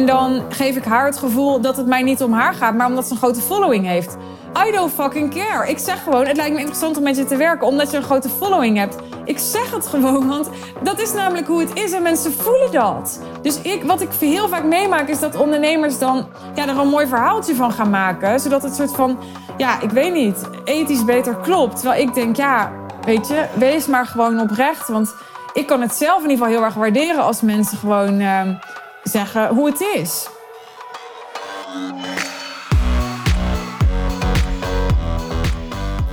En dan geef ik haar het gevoel dat het mij niet om haar gaat, maar omdat ze een grote following heeft. I don't fucking care. Ik zeg gewoon, het lijkt me interessant om met je te werken omdat je een grote following hebt. Ik zeg het gewoon, want dat is namelijk hoe het is en mensen voelen dat. Dus ik, wat ik heel vaak meemaak is dat ondernemers dan ja, er een mooi verhaaltje van gaan maken. Zodat het soort van, ja, ik weet niet, ethisch beter klopt. Terwijl ik denk, ja, weet je, wees maar gewoon oprecht. Want ik kan het zelf in ieder geval heel erg waarderen als mensen gewoon uh, zeggen hoe het is.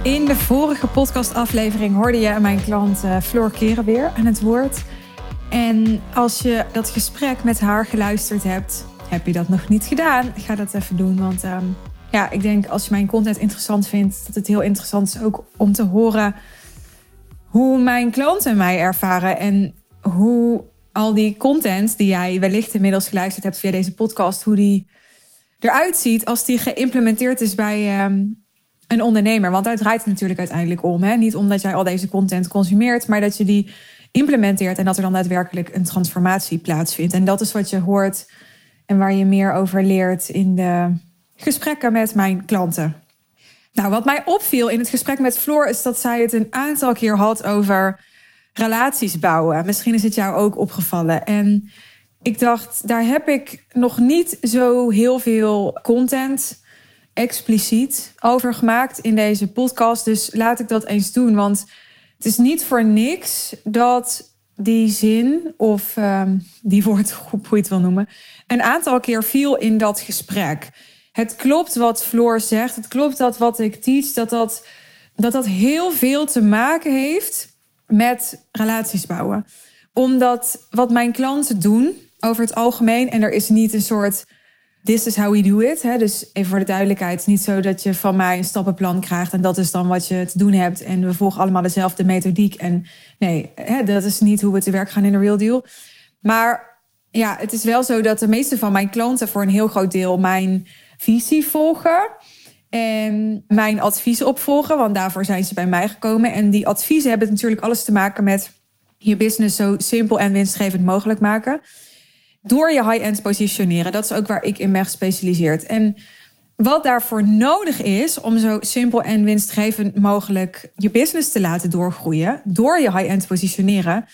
In de vorige podcastaflevering hoorde je mijn klant uh, Floor Keren weer aan het woord. En als je dat gesprek met haar geluisterd hebt, heb je dat nog niet gedaan, ga dat even doen. Want um, ja, ik denk als je mijn content interessant vindt, dat het heel interessant is ook om te horen hoe mijn klanten mij ervaren en hoe al die content die jij wellicht inmiddels geluisterd hebt via deze podcast, hoe die eruit ziet als die geïmplementeerd is bij um, een ondernemer. Want daar draait het natuurlijk uiteindelijk om. Hè? Niet omdat jij al deze content consumeert, maar dat je die implementeert en dat er dan daadwerkelijk een transformatie plaatsvindt. En dat is wat je hoort en waar je meer over leert in de gesprekken met mijn klanten. Nou, wat mij opviel in het gesprek met Floor is dat zij het een aantal keer had over relaties bouwen. Misschien is het jou ook opgevallen. En ik dacht, daar heb ik nog niet zo heel veel content expliciet over gemaakt in deze podcast. Dus laat ik dat eens doen. Want het is niet voor niks dat die zin, of um, die woordgroep, hoe je het wil noemen, een aantal keer viel in dat gesprek. Het klopt wat Floor zegt. Het klopt dat wat ik teach, dat dat, dat, dat heel veel te maken heeft met relaties bouwen. Omdat wat mijn klanten doen over het algemeen, en er is niet een soort this is how we do it. Hè? Dus even voor de duidelijkheid, niet zo dat je van mij een stappenplan krijgt en dat is dan wat je te doen hebt en we volgen allemaal dezelfde methodiek. En nee, hè, dat is niet hoe we te werk gaan in de real deal. Maar ja, het is wel zo dat de meeste van mijn klanten voor een heel groot deel mijn visie volgen. En mijn adviezen opvolgen, want daarvoor zijn ze bij mij gekomen. En die adviezen hebben natuurlijk alles te maken met je business zo simpel en winstgevend mogelijk maken door je high-end positioneren. Dat is ook waar ik in ben gespecialiseerd. En wat daarvoor nodig is om zo simpel en winstgevend mogelijk je business te laten doorgroeien, door je high-end positioneren,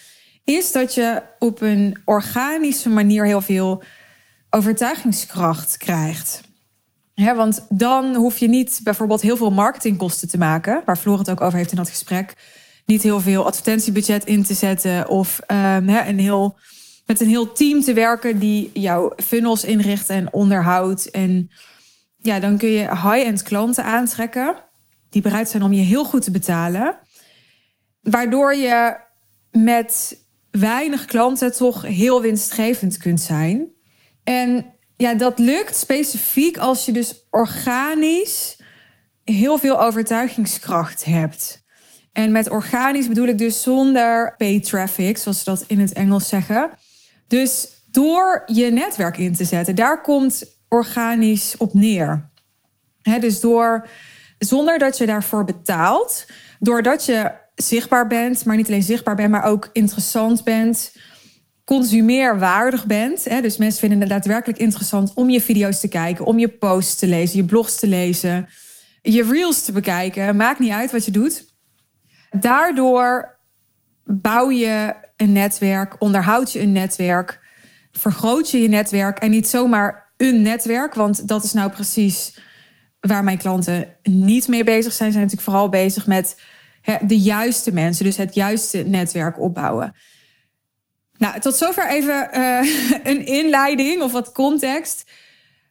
is dat je op een organische manier heel veel overtuigingskracht krijgt. Want dan hoef je niet bijvoorbeeld heel veel marketingkosten te maken, waar Floor het ook over heeft in dat gesprek. Niet heel veel advertentiebudget in te zetten of um, een heel met een heel team te werken die jouw funnels inricht en onderhoudt. En ja, dan kun je high-end klanten aantrekken die bereid zijn om je heel goed te betalen. Waardoor je met weinig klanten toch heel winstgevend kunt zijn. En ja, dat lukt specifiek als je dus organisch heel veel overtuigingskracht hebt. En met organisch bedoel ik dus zonder pay traffic, zoals ze dat in het Engels zeggen. Dus door je netwerk in te zetten, daar komt organisch op neer. dus door, zonder dat je daarvoor betaalt, doordat je zichtbaar bent, maar niet alleen zichtbaar bent, maar ook interessant bent, consumeerwaardig bent. dus mensen vinden het daadwerkelijk interessant om je video's te kijken, om je posts te lezen, je blogs te lezen, je reels te bekijken. Maakt niet uit wat je doet. Daardoor bouw je een netwerk, onderhoud je een netwerk, vergroot je je netwerk en niet zomaar een netwerk, want dat is nou precies waar mijn klanten niet mee bezig zijn. Zijn natuurlijk vooral bezig met de juiste mensen, dus het juiste netwerk opbouwen. Nou, tot zover even uh, een inleiding of wat context.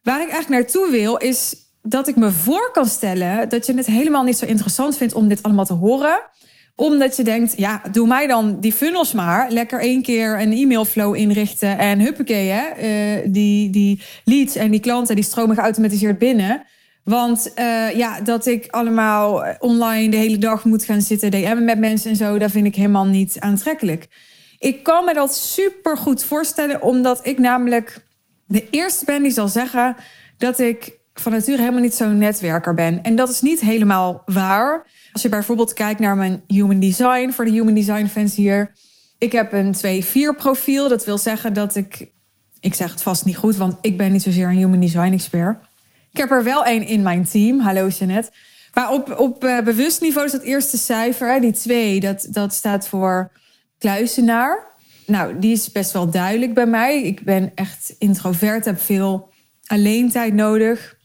Waar ik eigenlijk naartoe wil, is dat ik me voor kan stellen dat je het helemaal niet zo interessant vindt om dit allemaal te horen omdat je denkt, ja, doe mij dan die funnels maar. Lekker één keer een e-mailflow inrichten. En huppakee, hè. Uh, die, die leads en die klanten, die stromen geautomatiseerd binnen. Want uh, ja, dat ik allemaal online de hele dag moet gaan zitten DM'en met mensen en zo, dat vind ik helemaal niet aantrekkelijk. Ik kan me dat super goed voorstellen, omdat ik namelijk de eerste ben die zal zeggen dat ik van nature helemaal niet zo'n netwerker ben. En dat is niet helemaal waar. Als je bijvoorbeeld kijkt naar mijn human design, voor de human design fans hier. Ik heb een 2-4 profiel. Dat wil zeggen dat ik Ik zeg het vast niet goed, want ik ben niet zozeer een human design expert. Ik heb er wel één in mijn team. Hallo Jeanette. Maar op, op uh, bewust niveau is dat eerste cijfer, die twee, dat, dat staat voor kluizenaar. Nou, die is best wel duidelijk bij mij. Ik ben echt introvert, heb veel alleen tijd nodig.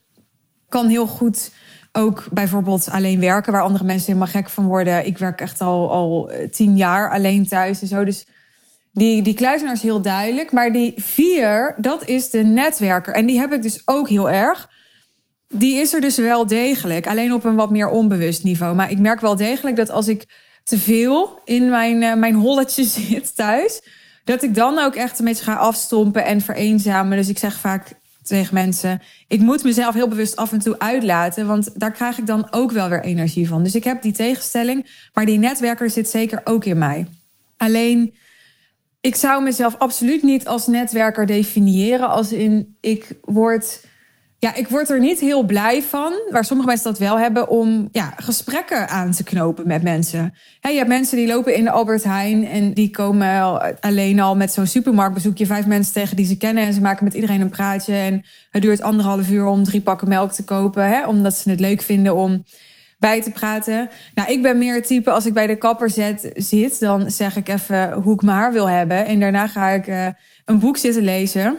Kan heel goed ook bijvoorbeeld alleen werken, waar andere mensen helemaal gek van worden. Ik werk echt al, al eh, tien jaar alleen thuis en zo. Dus die, die kluizenaar is heel duidelijk. Maar die vier, dat is de netwerker. En die heb ik dus ook heel erg. Die is er dus wel degelijk. Alleen op een wat meer onbewust niveau. Maar ik merk wel degelijk dat als ik te veel in mijn, uh, mijn holletje zit thuis. Dat ik dan ook echt een beetje ga afstompen en vereenzamen. Dus ik zeg vaak tegen mensen: ik moet mezelf heel bewust af en toe uitlaten, want daar krijg ik dan ook wel weer energie van. Dus ik heb die tegenstelling, maar die netwerker zit zeker ook in mij. Alleen, ik zou mezelf absoluut niet als netwerker definiëren, als in ik word ja, ik word er niet heel blij van, waar sommige mensen dat wel hebben, om ja, gesprekken aan te knopen met mensen. je hebt mensen die lopen in de Albert Heijn en die komen alleen al met zo'n supermarktbezoekje vijf mensen tegen die ze kennen en ze maken met iedereen een praatje. En het duurt anderhalf uur om drie pakken melk te kopen, hè, omdat ze het leuk vinden om bij te praten. Nou, ik ben meer het type als ik bij de kapper zit, dan zeg ik even hoe ik mijn haar wil hebben. En daarna ga ik uh, een boek zitten lezen.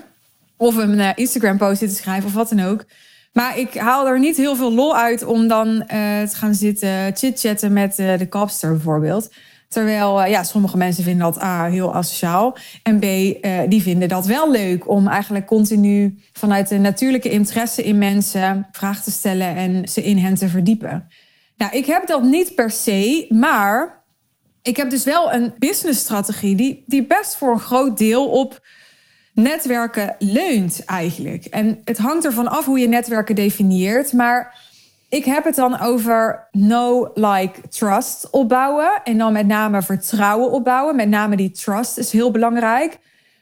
Of een uh, Instagram-post te schrijven of wat dan ook. Maar ik haal er niet heel veel lol uit om dan uh, te gaan zitten chit-chatten met uh, de kapster bijvoorbeeld. Terwijl ja, sommige mensen vinden dat A, heel asociaal. En B, die vinden dat wel leuk om eigenlijk continu vanuit de natuurlijke interesse in mensen vragen te stellen en ze in hen te verdiepen. Nou, ik heb dat niet per se, maar ik heb dus wel een businessstrategie die, die best voor een groot deel op netwerken leunt eigenlijk. En het hangt ervan af hoe je netwerken definieert. Maar ik heb het dan over no like, trust opbouwen. En dan met name vertrouwen opbouwen. Met name die trust is heel belangrijk.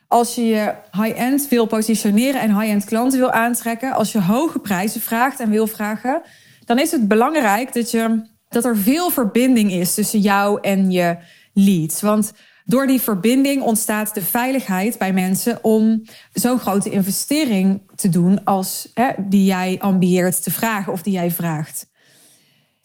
Als je je high-end wil positioneren en high-end klanten wil aantrekken. Als je hoge prijzen vraagt en wil vragen. Dan is het belangrijk dat, je, dat er veel verbinding is tussen jou en je leads. Want door die verbinding ontstaat de veiligheid bij mensen om zo'n grote investering te doen als hè, die jij ambieert te vragen of die jij vraagt.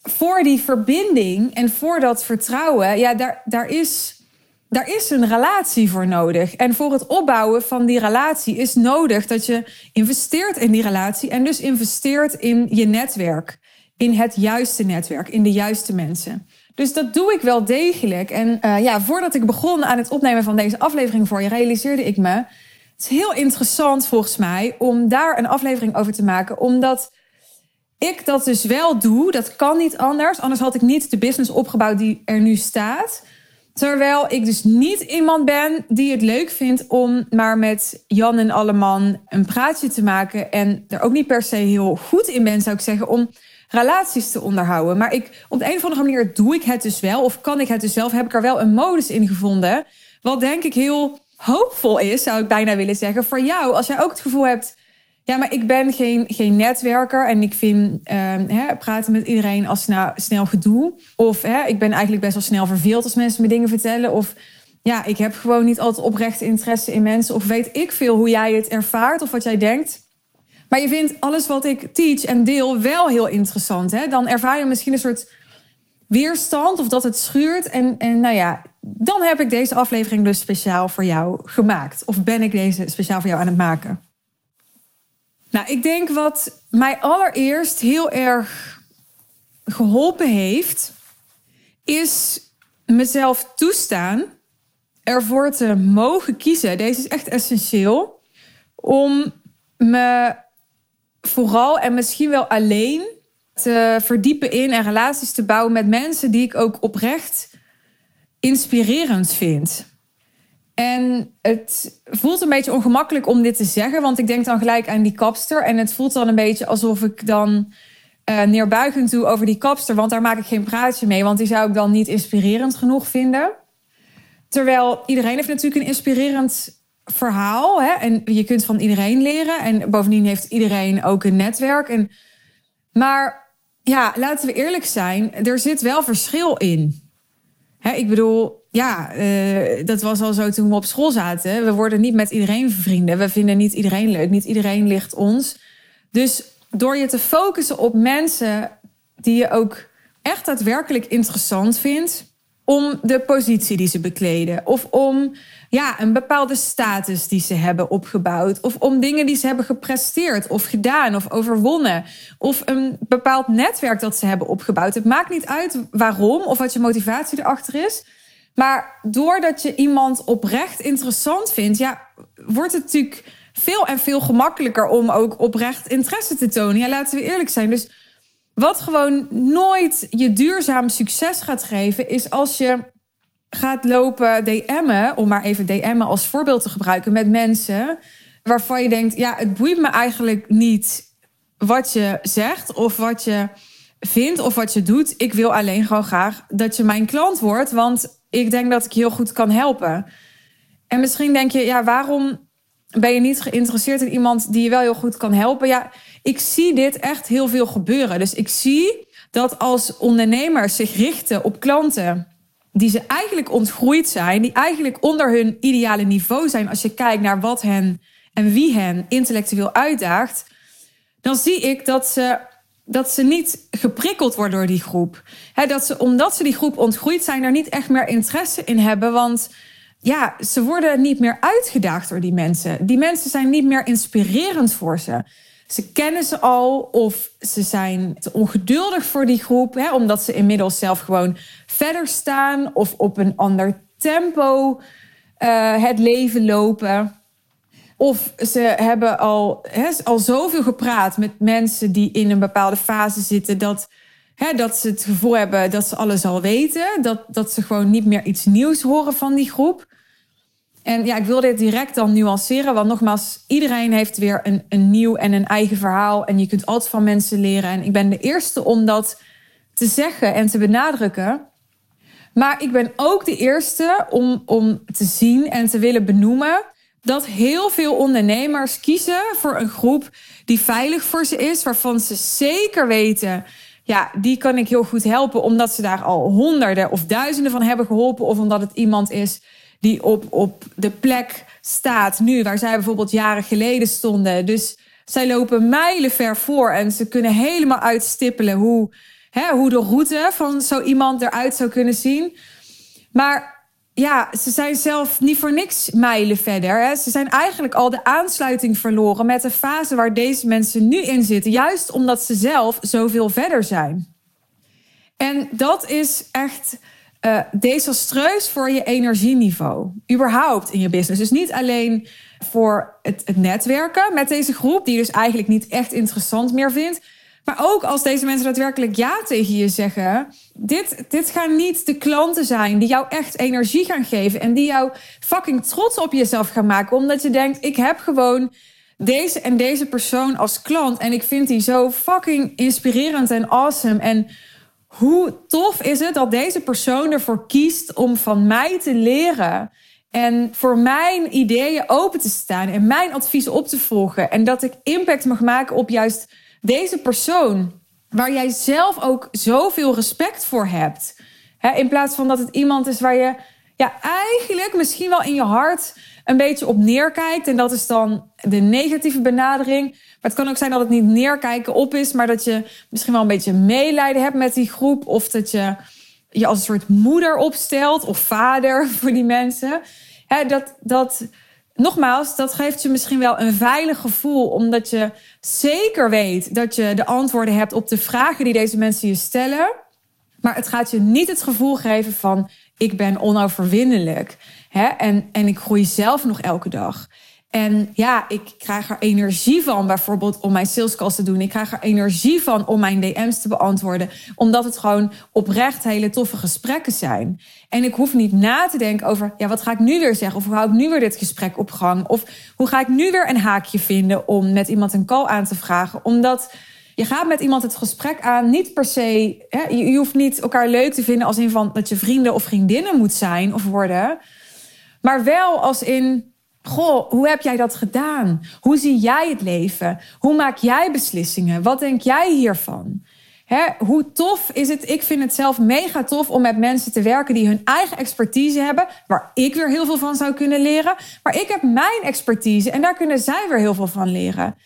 Voor die verbinding en voor dat vertrouwen, ja, daar, daar, is, daar is een relatie voor nodig. En voor het opbouwen van die relatie is nodig dat je investeert in die relatie en dus investeert in je netwerk. In het juiste netwerk, in de juiste mensen. Dus dat doe ik wel degelijk. En uh, ja, voordat ik begon aan het opnemen van deze aflevering voor je, realiseerde ik me. Het is heel interessant volgens mij om daar een aflevering over te maken. Omdat ik dat dus wel doe. Dat kan niet anders. Anders had ik niet de business opgebouwd die er nu staat. Terwijl ik dus niet iemand ben die het leuk vindt om maar met Jan en Alleman een praatje te maken. En er ook niet per se heel goed in ben, zou ik zeggen, om relaties te onderhouden. Maar ik, op de een of andere manier doe ik het dus wel. Of kan ik het dus zelf. Heb ik er wel een modus in gevonden. Wat denk ik heel hoopvol is, zou ik bijna willen zeggen. Voor jou, als jij ook het gevoel hebt. Ja, maar ik ben geen, geen netwerker en ik vind hè, praten met iedereen als nou, snel gedoe. Of ik ben eigenlijk best wel snel verveeld als mensen me dingen vertellen. Of ja, ik heb gewoon niet altijd oprechte interesse in mensen. Of weet ik veel hoe jij het ervaart of wat jij denkt. Maar je vindt alles wat ik teach en deel wel heel interessant. Hè? Dan ervaar je misschien een soort weerstand of dat het schuurt. En, en nou ja, dan heb ik deze aflevering dus speciaal voor jou gemaakt. Of ben ik deze speciaal voor jou aan het maken? Nou, ik denk wat mij allereerst heel erg geholpen heeft, is mezelf toestaan ervoor te mogen kiezen. Deze is echt essentieel. Om me vooral en misschien wel alleen te verdiepen in en relaties te bouwen met mensen die ik ook oprecht inspirerend vind. En het voelt een beetje ongemakkelijk om dit te zeggen, want ik denk dan gelijk aan die kapster. En het voelt dan een beetje alsof ik dan uh, neerbuigend doe over die kapster, want daar maak ik geen praatje mee, want die zou ik dan niet inspirerend genoeg vinden. Terwijl iedereen heeft natuurlijk een inspirerend verhaal. Hè? En je kunt van iedereen leren. En bovendien heeft iedereen ook een netwerk. En, maar ja, laten we eerlijk zijn. Er zit wel verschil in. Hè, ik bedoel, ja, uh, dat was al zo toen we op school zaten. We worden niet met iedereen vrienden. We vinden niet iedereen leuk. Niet iedereen ligt ons. Dus door je te focussen op mensen die je ook echt daadwerkelijk interessant vindt. Om de positie die ze bekleden. Of om ja, een bepaalde status die ze hebben opgebouwd. Of om dingen die ze hebben gepresteerd of gedaan of overwonnen. Of een bepaald netwerk dat ze hebben opgebouwd. Het maakt niet uit waarom of wat je motivatie erachter is. Maar doordat je iemand oprecht interessant vindt, ja, wordt het natuurlijk veel en veel gemakkelijker om ook oprecht interesse te tonen. Ja, laten we eerlijk zijn. Dus wat gewoon nooit je duurzaam succes gaat geven, is als je gaat lopen DM'en, om maar even DM'en als voorbeeld te gebruiken met mensen waarvan je denkt, ja, het boeit me eigenlijk niet wat je zegt of wat je vindt of wat je doet. Ik wil alleen gewoon graag dat je mijn klant wordt, want ik denk dat ik je heel goed kan helpen. En misschien denk je, ja, waarom ben je niet geïnteresseerd in iemand die je wel heel goed kan helpen? Ja, ik zie dit echt heel veel gebeuren. Dus ik zie dat als ondernemers zich richten op klanten die ze eigenlijk ontgroeid zijn, die eigenlijk onder hun ideale niveau zijn als je kijkt naar wat hen en wie hen intellectueel uitdaagt, dan zie ik dat ze, dat ze niet geprikkeld worden door die groep. dat ze, omdat ze die groep ontgroeid zijn, er niet echt meer interesse in hebben, want ja, ze worden niet meer uitgedaagd door die mensen. Die mensen zijn niet meer inspirerend voor ze. Ze kennen ze al of ze zijn te ongeduldig voor die groep, hè, omdat ze inmiddels zelf gewoon verder staan of op een ander tempo uh, het leven lopen. Of ze hebben al, al zoveel gepraat met mensen die in een bepaalde fase zitten dat, dat ze het gevoel hebben dat ze alles al weten. Dat, dat ze gewoon niet meer iets nieuws horen van die groep. En ja, ik wil dit direct dan nuanceren, want nogmaals, iedereen heeft weer een, een nieuw en een eigen verhaal. En je kunt altijd van mensen leren. En ik ben de eerste om dat te zeggen en te benadrukken. Maar ik ben ook de eerste om, om te zien en te willen benoemen dat heel veel ondernemers kiezen voor een groep die veilig voor ze is, waarvan ze zeker weten, ja, die kan ik heel goed helpen, omdat ze daar al honderden of duizenden van hebben geholpen, of omdat het iemand is die op, op de plek staat nu, waar zij bijvoorbeeld jaren geleden stonden. Dus zij lopen mijlen ver voor en ze kunnen helemaal uitstippelen hoe, hè, hoe de route van zo iemand eruit zou kunnen zien. Maar ja, ze zijn zelf niet voor niks mijlen verder. Hè. Ze zijn eigenlijk al de aansluiting verloren met de fase waar deze mensen nu in zitten. Juist omdat ze zelf zoveel verder zijn. En dat is echt uh, desastreus voor je energieniveau. Überhaupt in je business. Dus niet alleen voor het, het, netwerken met deze groep, die je dus eigenlijk niet echt interessant meer vindt. Maar ook als deze mensen daadwerkelijk ja tegen je zeggen. Dit, dit gaan niet de klanten zijn die jou echt energie gaan geven. En die jou fucking trots op jezelf gaan maken. Omdat je denkt, ik heb gewoon deze en deze persoon als klant. En ik vind die zo fucking inspirerend en awesome. En hoe tof is het dat deze persoon ervoor kiest om van mij te leren. En voor mijn ideeën open te staan en mijn adviezen op te volgen. En dat ik impact mag maken op juist deze persoon. Waar jij zelf ook zoveel respect voor hebt. in plaats van dat het iemand is waar je ja, eigenlijk misschien wel in je hart een beetje op neerkijkt. En dat is dan de negatieve benadering. Maar het kan ook zijn dat het niet neerkijken op is, maar dat je misschien wel een beetje meelijden hebt met die groep. Of dat je je als een soort moeder opstelt of vader voor die mensen. dat, dat, nogmaals, dat geeft je misschien wel een veilig gevoel, omdat je zeker weet dat je de antwoorden hebt op de vragen die deze mensen je stellen. Maar het gaat je niet het gevoel geven van ik ben onoverwinnelijk. Hè? En, en ik groei zelf nog elke dag. En ja, ik krijg er energie van, bijvoorbeeld om mijn salescalls te doen. Ik krijg er energie van om mijn DM's te beantwoorden, omdat het gewoon oprecht hele toffe gesprekken zijn. En ik hoef niet na te denken over, ja, wat ga ik nu weer zeggen? Of hoe hou ik nu weer dit gesprek op gang? Of hoe ga ik nu weer een haakje vinden om met iemand een call aan te vragen? Omdat je gaat met iemand het gesprek aan, niet per se, hè, je, je hoeft niet elkaar leuk te vinden als in van dat je vrienden of vriendinnen moet zijn of worden. Maar wel als in, goh, hoe heb jij dat gedaan? Hoe zie jij het leven? Hoe maak jij beslissingen? Wat denk jij hiervan? Hè, hoe tof is het? Ik vind het zelf mega tof om met mensen te werken die hun eigen expertise hebben, waar ik weer heel veel van zou kunnen leren. Maar ik heb mijn expertise en daar kunnen zij weer heel veel van leren.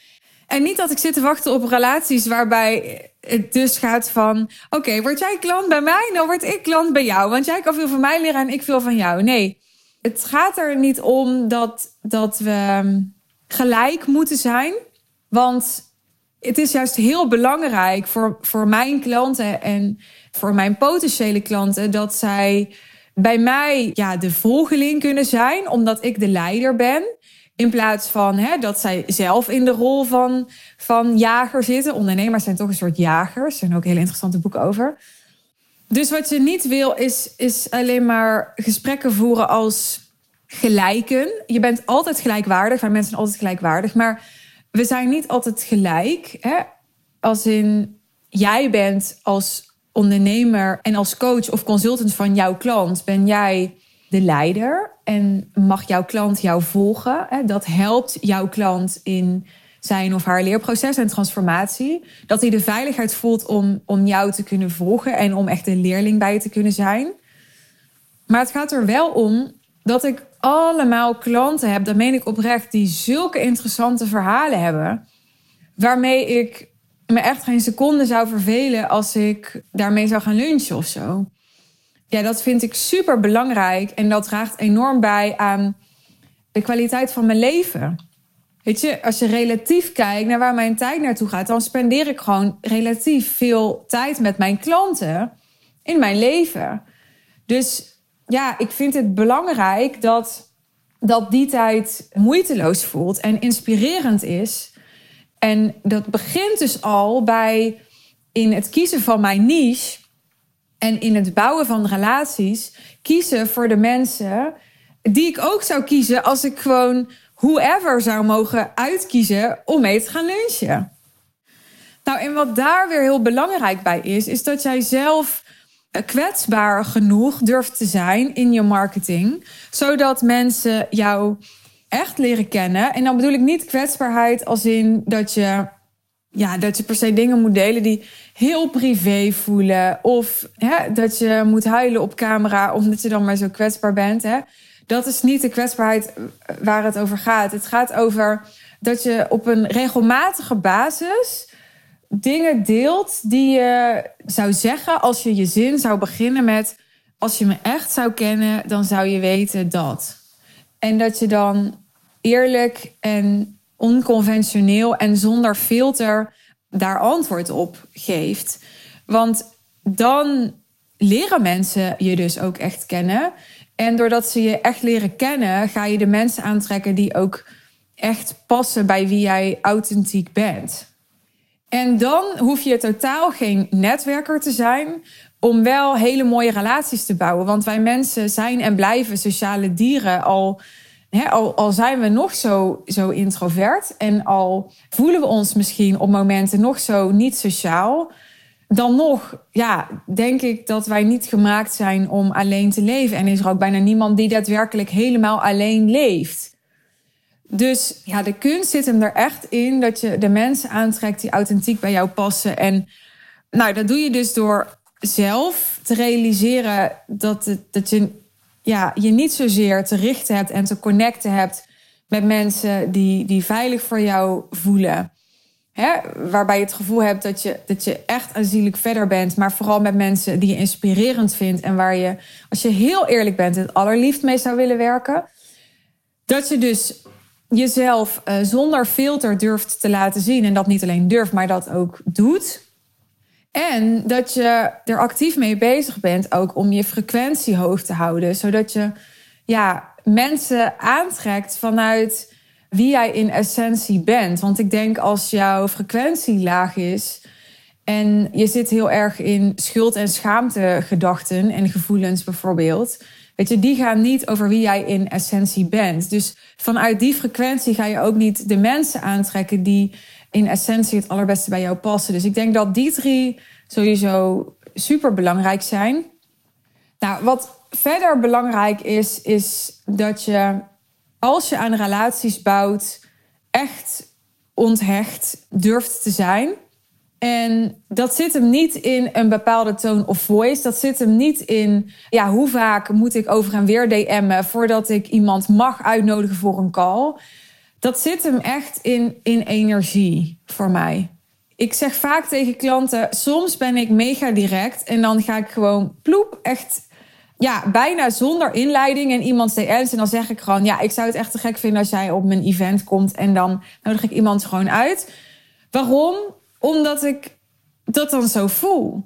En niet dat ik zit te wachten op relaties waarbij het dus gaat van: oké, word jij klant bij mij, dan word ik klant bij jou. Want jij kan veel van mij leren en ik veel van jou. Nee, het gaat er niet om dat, dat we gelijk moeten zijn. Want het is juist heel belangrijk voor, voor mijn klanten en voor mijn potentiële klanten dat zij bij mij ja, de volgeling kunnen zijn, omdat ik de leider ben. In plaats van hè, dat zij zelf in de rol van, van jager zitten. Ondernemers zijn toch een soort jagers. Er zijn ook hele interessante boeken over. Dus wat je niet wil, is, is alleen maar gesprekken voeren als gelijken. Je bent altijd gelijkwaardig. Wij mensen zijn altijd gelijkwaardig. Maar we zijn niet altijd gelijk. Hè? Als in jij bent als ondernemer en als coach of consultant van jouw klant, ben jij de leider en mag jouw klant jou volgen. Hè? Dat helpt jouw klant in zijn of haar leerproces en transformatie. Dat hij de veiligheid voelt om, om jou te kunnen volgen en om echt een leerling bij je te kunnen zijn. Maar het gaat er wel om dat ik allemaal klanten heb, dat meen ik oprecht, die zulke interessante verhalen hebben. Waarmee ik me echt geen seconde zou vervelen als ik daarmee zou gaan lunchen of zo. Ja, dat vind ik super belangrijk en dat draagt enorm bij aan de kwaliteit van mijn leven. Weet je, als je relatief kijkt naar waar mijn tijd naartoe gaat, dan spendeer ik gewoon relatief veel tijd met mijn klanten in mijn leven. Dus ja, ik vind het belangrijk dat, dat die tijd moeiteloos voelt en inspirerend is. En dat begint dus al bij in het kiezen van mijn niche en in het bouwen van relaties kiezen voor de mensen die ik ook zou kiezen als ik gewoon whoever zou mogen uitkiezen om mee te gaan lunchen. Nou, en wat daar weer heel belangrijk bij is, is dat jij zelf kwetsbaar genoeg durft te zijn in je marketing, zodat mensen jou echt leren kennen. En dan bedoel ik niet kwetsbaarheid als in dat je, ja, dat je per se dingen moet delen die heel privé voelen. Of hè, dat je moet huilen op camera omdat je dan maar zo kwetsbaar bent. Hè. Dat is niet de kwetsbaarheid waar het over gaat. Het gaat over dat je op een regelmatige basis dingen deelt die je zou zeggen als je je zin zou beginnen met: Als je me echt zou kennen, dan zou je weten dat. En dat je dan eerlijk en onconventioneel en zonder filter daar antwoord op geeft. Want dan leren mensen je dus ook echt kennen. En doordat ze je echt leren kennen, ga je de mensen aantrekken die ook echt passen bij wie jij authentiek bent. En dan hoef je totaal geen netwerker te zijn om wel hele mooie relaties te bouwen. Want wij mensen zijn en blijven sociale dieren. Al, al zijn we nog zo, zo introvert en al voelen we ons misschien op momenten nog zo niet sociaal. Dan nog, ja, denk ik dat wij niet gemaakt zijn om alleen te leven. En is er ook bijna niemand die daadwerkelijk helemaal alleen leeft. Dus ja, de kunst zit hem er echt in dat je de mensen aantrekt die authentiek bij jou passen. En nou, dat doe je dus door zelf te realiseren dat, dat je ja, je niet zozeer te richten hebt en te connecten hebt met mensen die, die veilig voor jou voelen. Hè? Waarbij je het gevoel hebt dat je, dat je echt aanzienlijk verder bent. Maar vooral met mensen die je inspirerend vindt. En waar je, als je heel eerlijk bent, het allerliefst mee zou willen werken. Dat je dus jezelf uh, zonder filter durft te laten zien. En dat niet alleen durft, maar dat ook doet. En dat je er actief mee bezig bent ook om je frequentie hoog te houden. Zodat je ja, mensen aantrekt vanuit wie jij in essentie bent. Want ik denk als jouw frequentie laag is en je zit heel erg in schuld- en schaamte gedachten en gevoelens bijvoorbeeld Weet je, die gaan niet over wie jij in essentie bent. Dus vanuit die frequentie ga je ook niet de mensen aantrekken die in essentie het allerbeste bij jou passen. Dus ik denk dat die drie sowieso super belangrijk zijn. Nou, wat verder belangrijk is, is dat je als je aan relaties bouwt, echt onthecht durft te zijn. En dat zit hem niet in een bepaalde tone of voice. Dat zit hem niet in, ja, hoe vaak moet ik over en weer DM'en voordat ik iemand mag uitnodigen voor een call. Dat zit hem echt in, in energie voor mij. Ik zeg vaak tegen klanten, soms ben ik mega direct en dan ga ik gewoon ploep, echt ja, bijna zonder inleiding in iemands DM's. En dan zeg ik gewoon, ja, ik zou het echt te gek vinden als jij op mijn event komt en dan nodig ik iemand gewoon uit. Waarom? Omdat ik dat dan zo voel.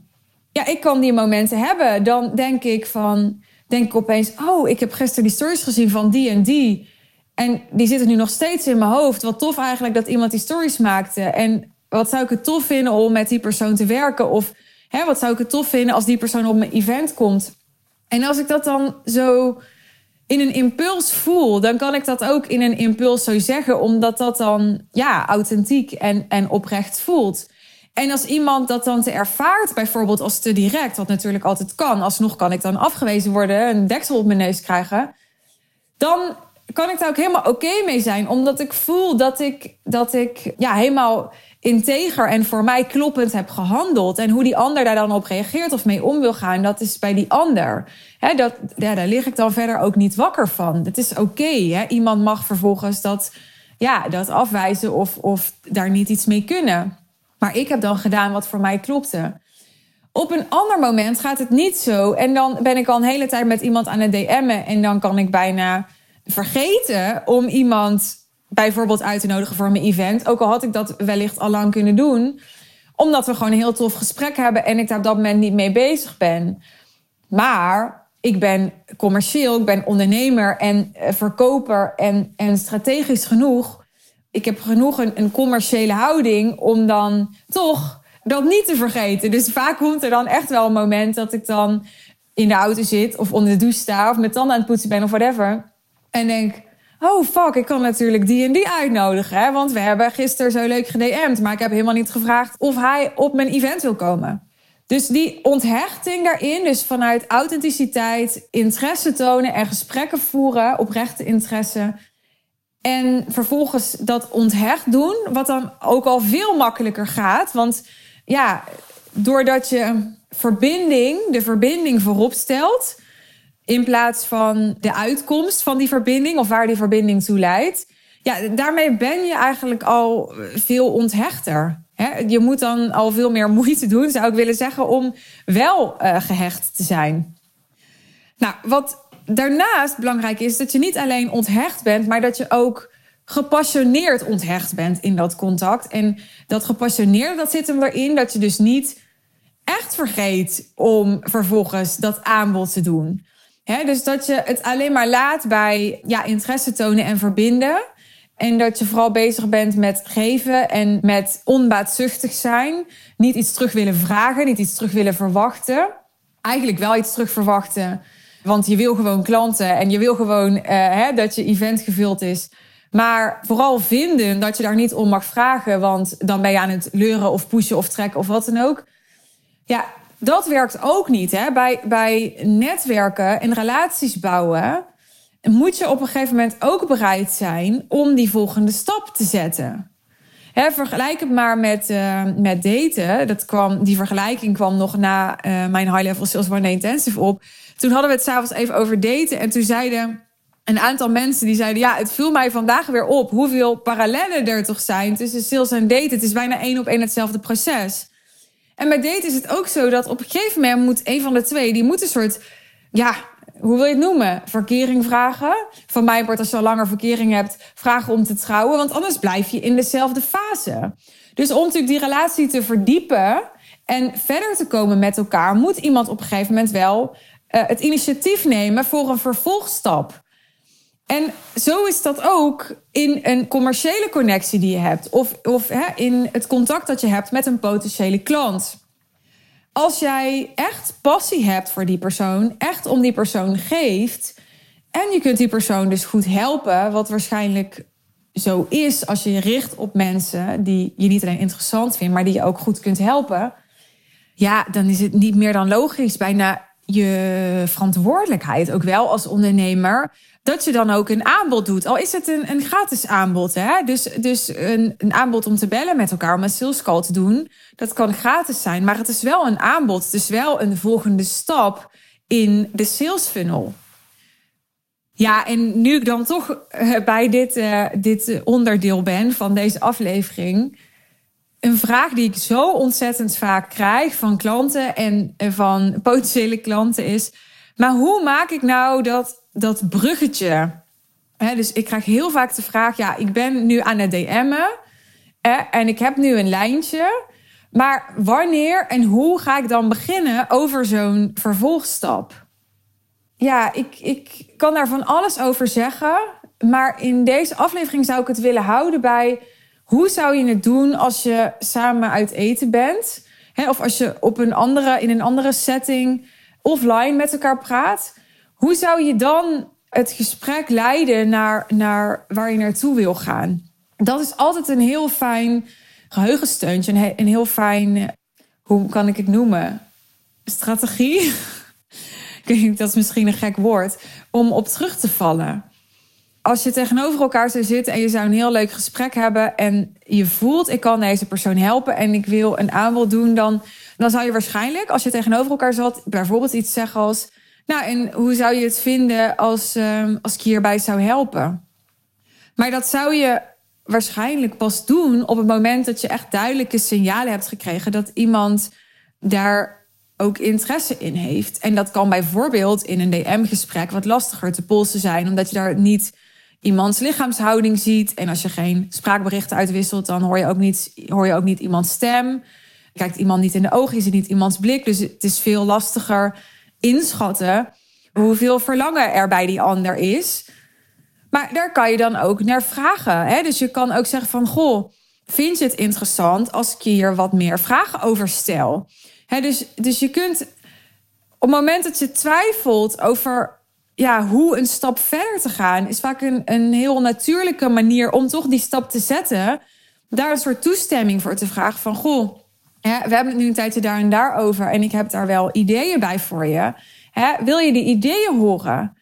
Ja, ik kan die momenten hebben. Dan denk ik van, denk ik opeens, oh, ik heb gisteren die stories gezien van die en die. En die zitten nu nog steeds in mijn hoofd. Wat tof eigenlijk dat iemand die stories maakte. En wat zou ik het tof vinden om met die persoon te werken? Of hè, wat zou ik het tof vinden als die persoon op mijn event komt? En als ik dat dan zo in een impuls voel, dan kan ik dat ook in een impuls zo zeggen, omdat dat dan ja, authentiek en, en oprecht voelt. En als iemand dat dan te ervaart, bijvoorbeeld als te direct, wat natuurlijk altijd kan, alsnog kan ik dan afgewezen worden, een deksel op mijn neus krijgen, dan kan ik daar ook helemaal oké mee zijn, omdat ik voel dat ik, dat ik ja, helemaal integer en voor mij kloppend heb gehandeld. En hoe die ander daar dan op reageert of mee om wil gaan, dat is bij die ander. Dat, ja, daar lig ik dan verder ook niet wakker van. Het is oké. Iemand mag vervolgens dat, ja, dat afwijzen of, of daar niet iets mee kunnen. Maar ik heb dan gedaan wat voor mij klopte. Op een ander moment gaat het niet zo. En dan ben ik al een hele tijd met iemand aan het DM'en. En dan kan ik bijna vergeten om iemand bijvoorbeeld uit te nodigen voor mijn event. Ook al had ik dat wellicht al lang kunnen doen. Omdat we gewoon een heel tof gesprek hebben en ik daar op dat moment niet mee bezig ben. Maar ik ben commercieel, ik ben ondernemer en eh, verkoper en, en strategisch genoeg. Ik heb genoeg een, commerciële houding om dan toch dat niet te vergeten. Dus vaak komt er dan echt wel een moment dat ik dan in de auto zit of onder de douche sta of met tanden aan het poetsen ben of whatever. En denk, oh fuck, ik kan natuurlijk die en die uitnodigen. Hè? Want we hebben gisteren zo leuk gedM'd. Maar ik heb helemaal niet gevraagd of hij op mijn event wil komen. Dus die onthechting daarin, dus vanuit authenticiteit, interesse tonen en gesprekken voeren, oprechte interesse. En vervolgens dat onthecht doen, wat dan ook al veel makkelijker gaat. Want ja, doordat je verbinding, de verbinding voorop stelt, in plaats van de uitkomst van die verbinding of waar die verbinding toe leidt. Ja, daarmee ben je eigenlijk al veel onthechter. Je moet dan al veel meer moeite doen, zou ik willen zeggen, om wel uh, gehecht te zijn. Nou, wat daarnaast belangrijk is, dat je niet alleen onthecht bent, maar dat je ook gepassioneerd onthecht bent in dat contact. En dat gepassioneerde, dat zit hem erin dat je dus niet echt vergeet om vervolgens dat aanbod te doen dus dat je het alleen maar laat bij ja, interesse tonen en verbinden. En dat je vooral bezig bent met geven en met onbaatzuchtig zijn. Niet iets terug willen vragen, niet iets terug willen verwachten. Eigenlijk wel iets terug verwachten. Want je wil gewoon klanten en je wil gewoon uh, dat je event gevuld is. Maar vooral vinden dat je daar niet om mag vragen. Want dan ben je aan het leuren of pushen of trekken of wat dan ook. Ja, dat werkt ook niet. Hè? Bij, bij netwerken en relaties bouwen moet je op een gegeven moment ook bereid zijn om die volgende stap te zetten. Vergelijk het maar met, uh, met daten. Dat kwam, die vergelijking kwam nog na uh, mijn High Level Sales One Intensive op. Toen hadden we het s'avonds even over daten. En toen zeiden een aantal mensen die zeiden: Ja, het viel mij vandaag weer op hoeveel parallellen er toch zijn tussen sales en daten. Het is bijna één op één hetzelfde proces. En bij date is het ook zo dat op een gegeven moment moet een van de twee, die moet een soort, ja, hoe wil je het noemen? Verkering vragen. Van mij wordt als je al langer verkering hebt, vragen om te trouwen. Want anders blijf je in dezelfde fase. Dus om natuurlijk die relatie te verdiepen en verder te komen met elkaar, moet iemand op een gegeven moment wel uh, het initiatief nemen voor een vervolgstap. En zo is dat ook in een commerciële connectie die je hebt. Of, of hè, in het contact dat je hebt met een potentiële klant. Als jij echt passie hebt voor die persoon, echt om die persoon geeft. En je kunt die persoon dus goed helpen, wat waarschijnlijk zo is als je je richt op mensen die je niet alleen interessant vindt, maar die je ook goed kunt helpen. Ja, dan is het niet meer dan logisch, bijna je verantwoordelijkheid ook wel als ondernemer. Dat je dan ook een aanbod doet. Al is het een, een gratis aanbod. Hè? Dus, dus een, een aanbod om te bellen met elkaar, om een sales call te doen. Dat kan gratis zijn. Maar het is wel een aanbod. Is wel een volgende stap in de sales funnel. Ja, en nu ik dan toch eh, bij dit, uh, dit onderdeel ben van deze aflevering een vraag die ik zo ontzettend vaak krijg van klanten en van potentiële klanten is: maar hoe maak ik nou dat, dat bruggetje? dus ik krijg heel vaak de vraag: ja, ik ben nu aan het DM'en en ik heb nu een lijntje. Maar wanneer en hoe ga ik dan beginnen over zo'n vervolgstap? Ja, ik, ik kan daar van alles over zeggen. Maar in deze aflevering zou ik het willen houden bij hoe zou je het doen als je samen uit eten bent? of als je op een andere, in een andere setting offline met elkaar praat. Hoe zou je dan het gesprek leiden naar, naar waar je naartoe wil gaan? Dat is altijd een heel fijn geheugensteuntje. Een, een heel fijn, hoe kan ik het noemen? Strategie. dat is misschien een gek woord. Om op terug te vallen als je tegenover elkaar zou zitten en je zou een heel leuk gesprek hebben en je voelt, ik kan deze persoon helpen en ik wil een aanbod doen, dan, dan zou je waarschijnlijk, als je tegenover elkaar zat, bijvoorbeeld iets zeggen als, nou, en hoe zou je het vinden als, um, als ik hierbij zou helpen? Maar dat zou je waarschijnlijk pas doen op het moment dat je echt duidelijke signalen hebt gekregen dat iemand daar ook interesse in heeft. En dat kan bijvoorbeeld in een DM-gesprek wat lastiger te polsen zijn, omdat je daar niet iemands lichaamshouding ziet. En als je geen spraakberichten uitwisselt, dan hoor je ook niet, hoor je ook niet iemands stem. Kijkt iemand niet in de ogen, je ziet niet iemands blik. Dus het is veel lastiger inschatten hoeveel verlangen er bij die ander is. Maar daar kan je dan ook naar vragen. Hè? Dus je kan ook zeggen van, goh, vind je het interessant als ik je hier wat meer vragen over stel? Hè, dus, dus je kunt op het moment dat je twijfelt over ja, hoe een stap verder te gaan, is vaak een, een heel natuurlijke manier om toch die stap te zetten. Daar een soort toestemming voor te vragen van, goh, we hebben het nu een tijdje daar en daar over en ik heb daar wel ideeën bij voor je. Hè, wil je die ideeën horen?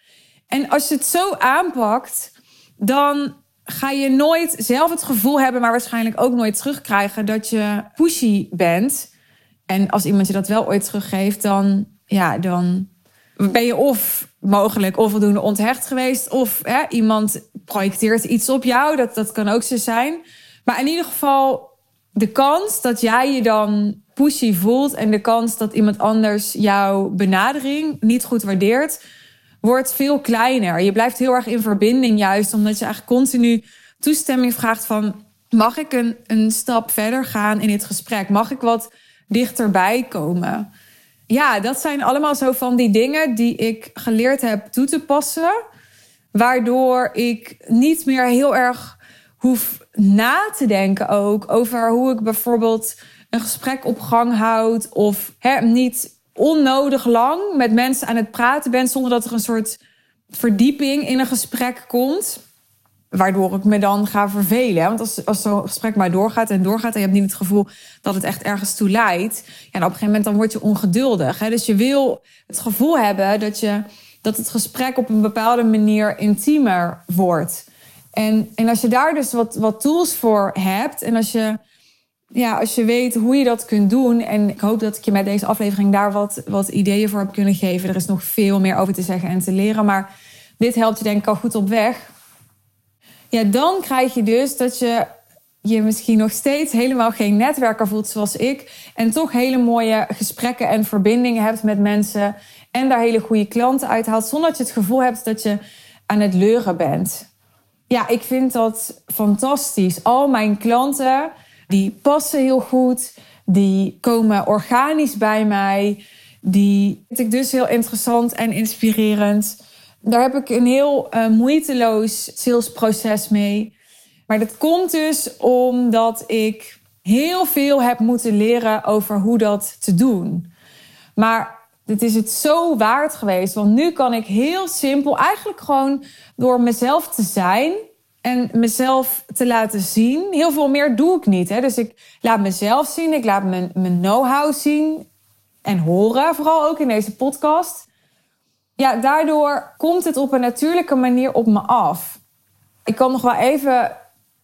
En als je het zo aanpakt, dan ga je nooit zelf het gevoel hebben, maar waarschijnlijk ook nooit terugkrijgen dat je pushy bent. En als iemand je dat wel ooit teruggeeft, dan, ja, dan ben je of mogelijk onvoldoende onthecht geweest. Of hè, iemand projecteert iets op jou. Dat, dat kan ook zo zijn. Maar in ieder geval de kans dat jij je dan pushy voelt... en de kans dat iemand anders jouw benadering niet goed waardeert... wordt veel kleiner. Je blijft heel erg in verbinding juist... omdat je eigenlijk continu toestemming vraagt van... mag ik een, een stap verder gaan in dit gesprek? Mag ik wat dichterbij komen? ja, dat zijn allemaal zo van die dingen die ik geleerd heb toe te passen. Waardoor ik niet meer heel erg hoef na te denken ook over hoe ik bijvoorbeeld een gesprek op gang houd. Of hè, niet onnodig lang met mensen aan het praten ben zonder dat er een soort verdieping in een gesprek komt waardoor ik me dan ga vervelen. Want als, als zo'n gesprek maar doorgaat en doorgaat... en je hebt niet het gevoel dat het echt ergens toe leidt... Ja, op een gegeven moment dan word je ongeduldig. Hè? Dus je wil het gevoel hebben dat, je, dat het gesprek op een bepaalde manier intiemer wordt. En, en als je daar dus wat, wat tools voor hebt... en als je, ja, als je weet hoe je dat kunt doen... en ik hoop dat ik je met deze aflevering daar wat, wat ideeën voor heb kunnen geven. Er is nog veel meer over te zeggen en te leren... maar dit helpt je denk ik al goed op weg ja, dan krijg je dus dat je je misschien nog steeds helemaal geen netwerker voelt zoals ik. En toch hele mooie gesprekken en verbindingen hebt met mensen. En daar hele goede klanten uithaalt. Zonder dat je het gevoel hebt dat je aan het leuren bent. Ja, ik vind dat fantastisch. Al mijn klanten, die passen heel goed. Die komen organisch bij mij. Die vind ik dus heel interessant en inspirerend. Daar heb ik een heel uh, moeiteloos salesproces mee. Maar dat komt dus omdat ik heel veel heb moeten leren over hoe dat te doen. Maar het is het zo waard geweest. Want nu kan ik heel simpel, eigenlijk gewoon door mezelf te zijn en mezelf te laten zien. Heel veel meer doe ik niet. Hè? Dus ik laat mezelf zien, ik laat mijn, mijn know-how zien. en horen, vooral ook in deze podcast. Ja, daardoor komt het op een natuurlijke manier op me af. Ik kan nog wel even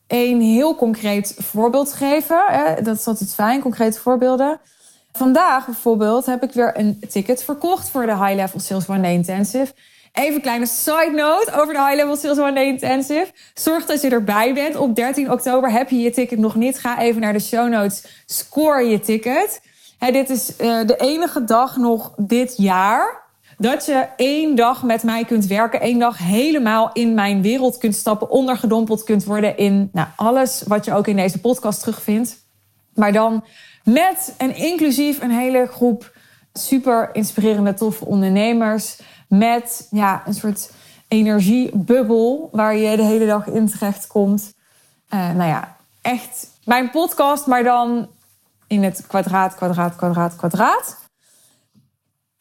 een heel concreet voorbeeld geven. Dat is altijd fijn, concrete voorbeelden. Vandaag bijvoorbeeld heb ik weer een ticket verkocht voor de High Level Sales One Day Intensive. Even een kleine side note over de High Level Sales One Day Intensive. Zorg dat je erbij bent. Op 13 oktober heb je je ticket nog niet. Ga even naar de show notes. Score je ticket. dit is uh, de enige dag nog dit jaar dat je één dag met mij kunt werken, één dag helemaal in mijn wereld kunt stappen, ondergedompeld kunt worden in nou, alles wat je ook in deze podcast terugvindt. Maar dan met en inclusief een hele groep super inspirerende, toffe ondernemers. Met ja, een soort energiebubbel waar je de hele dag in terecht komt. Uh, nou ja, echt mijn podcast, maar dan in het kwadraat, kwadraat, kwadraat, kwadraat.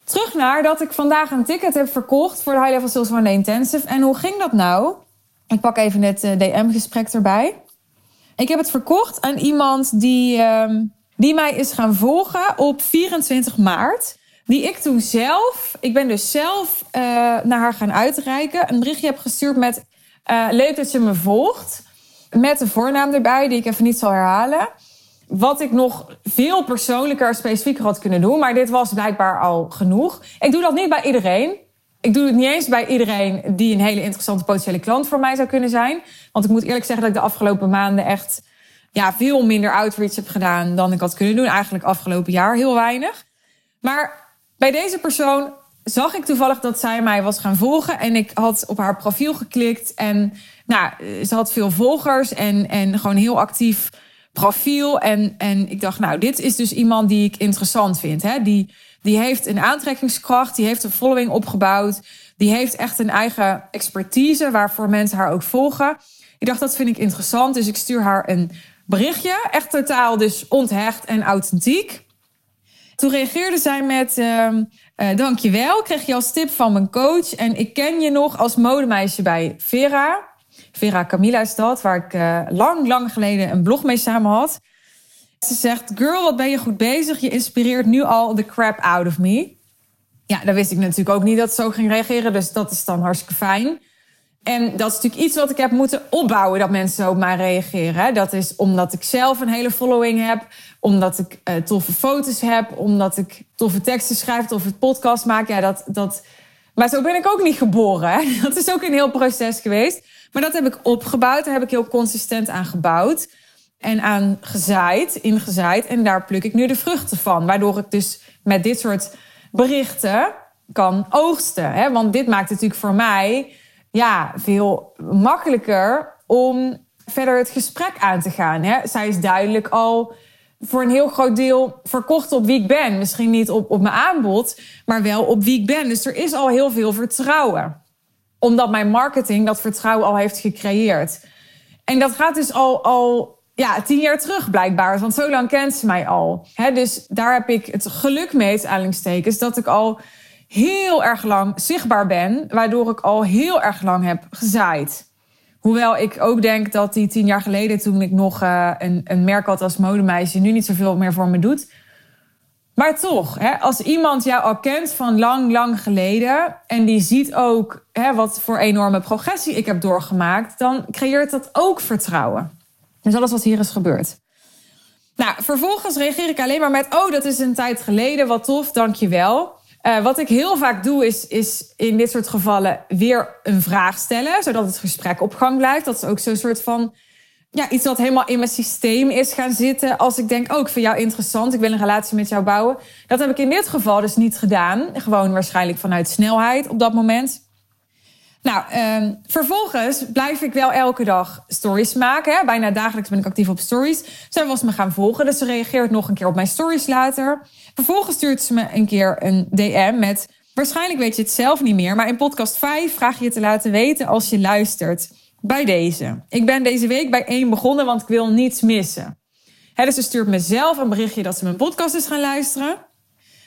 Terug naar dat ik vandaag een ticket heb verkocht voor de High Level Sales One Intensive. En hoe ging dat nou? Ik pak even het eh, DM-gesprek erbij. Ik heb het verkocht aan iemand die, uh, die mij is gaan volgen op 24 maart. Die ik toen zelf, ik ben dus zelf uh, naar haar gaan uitreiken. Een berichtje heb gestuurd met uh, leuk dat je me volgt. Met de voornaam erbij, die ik even niet zal herhalen. Wat ik nog veel persoonlijker, specifieker had kunnen doen. Maar dit was blijkbaar al genoeg. Ik doe dat niet bij iedereen. Ik doe het niet eens bij iedereen die een hele interessante potentiële klant voor mij zou kunnen zijn. Want ik moet eerlijk zeggen dat ik de afgelopen maanden echt ja, veel minder outreach heb gedaan dan ik had kunnen doen. Eigenlijk afgelopen jaar heel weinig. Maar bij deze persoon zag ik toevallig dat zij mij was gaan volgen. En ik had op haar profiel geklikt. En nou, ze had veel volgers en, en gewoon heel actief profiel. En, en ik dacht, nou, dit is dus iemand die ik interessant vind. Hè? Die, die heeft een aantrekkingskracht, die heeft een following opgebouwd. Die heeft echt een eigen expertise waarvoor mensen haar ook volgen. Ik dacht, dat vind ik interessant. Dus ik stuur haar een berichtje. Echt totaal dus onthecht en authentiek. Toen reageerde zij met... Uh, uh, dankjewel, kreeg je als tip van mijn coach. En ik ken je nog als modemeisje bij Vera. Vera Camilla is dat, waar ik uh, lang, lang geleden een blog mee samen had. Ze zegt, girl, wat ben je goed bezig? Je inspireert nu al the crap out of me. Ja, dan wist ik natuurlijk ook niet dat ze zo ging reageren. Dus dat is dan hartstikke fijn. En dat is natuurlijk iets wat ik heb moeten opbouwen, dat mensen op mij reageren. Dat is omdat ik zelf een hele following heb, omdat ik uh, toffe foto's heb, omdat ik toffe teksten schrijf, toffe podcast maak. Ja, dat, dat... Maar zo ben ik ook niet geboren. Dat is ook een heel proces geweest. Maar dat heb ik opgebouwd, daar heb ik heel consistent aan gebouwd. En aan gezaaid, ingezaaid. En daar pluk ik nu de vruchten van. Waardoor ik dus met dit soort berichten kan oogsten. Hè? Want dit maakt natuurlijk voor mij ja, veel makkelijker om verder het gesprek aan te gaan. Hè? Zij is duidelijk al voor een heel groot deel verkocht op wie ik ben. Misschien niet op, op mijn aanbod, maar wel op wie ik ben. Dus er is al heel veel vertrouwen. Omdat mijn marketing dat vertrouwen al heeft gecreëerd. En dat gaat dus al, al ja, tien jaar terug blijkbaar. Want zo lang kent ze mij al. dus daar heb ik het geluk mee, aanhalingstekens, dat ik al heel erg lang zichtbaar ben, waardoor ik al heel erg lang heb gezaaid. Hoewel ik ook denk dat die tien jaar geleden, toen ik nog uh, een, een merk had als modemeisje, nu niet zoveel meer voor me doet. Maar toch, hè, als iemand jou al kent van lang, lang geleden en die ziet ook hè, wat voor enorme progressie ik heb doorgemaakt, dan creëert dat ook vertrouwen. Dus alles wat hier is gebeurd. Nou, vervolgens reageer ik alleen maar met: Oh, dat is een tijd geleden, wat tof, dankjewel. Uh, wat ik heel vaak doe, is, is in dit soort gevallen weer een vraag stellen, zodat het gesprek op gang blijft. Dat is ook zo'n soort van ja, iets wat helemaal in mijn systeem is gaan zitten. Als ik denk, oh, ik vind jou interessant, ik wil een relatie met jou bouwen. Dat heb ik in dit geval dus niet gedaan. Gewoon waarschijnlijk vanuit snelheid op dat moment. Nou, uh, vervolgens blijf ik wel elke dag stories maken. Hè. Bijna dagelijks ben ik actief op stories. Zij was me gaan volgen, dus ze reageert nog een keer op mijn stories later. Vervolgens stuurt ze me een keer een DM met... Waarschijnlijk weet je het zelf niet meer, maar in podcast 5 vraag je te laten weten als je luistert. Bij deze. Ik ben deze week bij één begonnen, want ik wil niets missen. Dus ze stuurt mezelf een berichtje dat ze mijn podcast is gaan luisteren.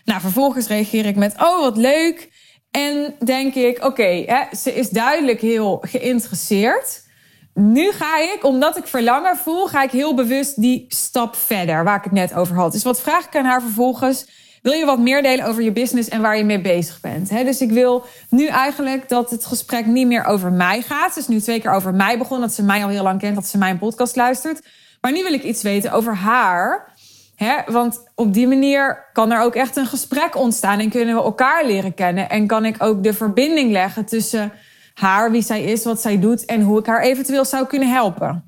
Nou, vervolgens reageer ik met: Oh, wat leuk. En denk ik: Oké, ze is duidelijk heel geïnteresseerd. Nu ga ik, omdat ik verlangen voel, ga ik heel bewust die stap verder waar ik het net over had. Dus wat vraag ik aan haar vervolgens? wil je wat meer delen over je business en waar je mee bezig bent. Dus ik wil nu eigenlijk dat het gesprek niet meer over mij gaat. Het is nu twee keer over mij begonnen, dat ze mij al heel lang kent, dat ze mijn podcast luistert. Maar nu wil ik iets weten over haar. Want op die manier kan er ook echt een gesprek ontstaan en kunnen we elkaar leren kennen. En kan ik ook de verbinding leggen tussen haar, wie zij is, wat zij doet en hoe ik haar eventueel zou kunnen helpen.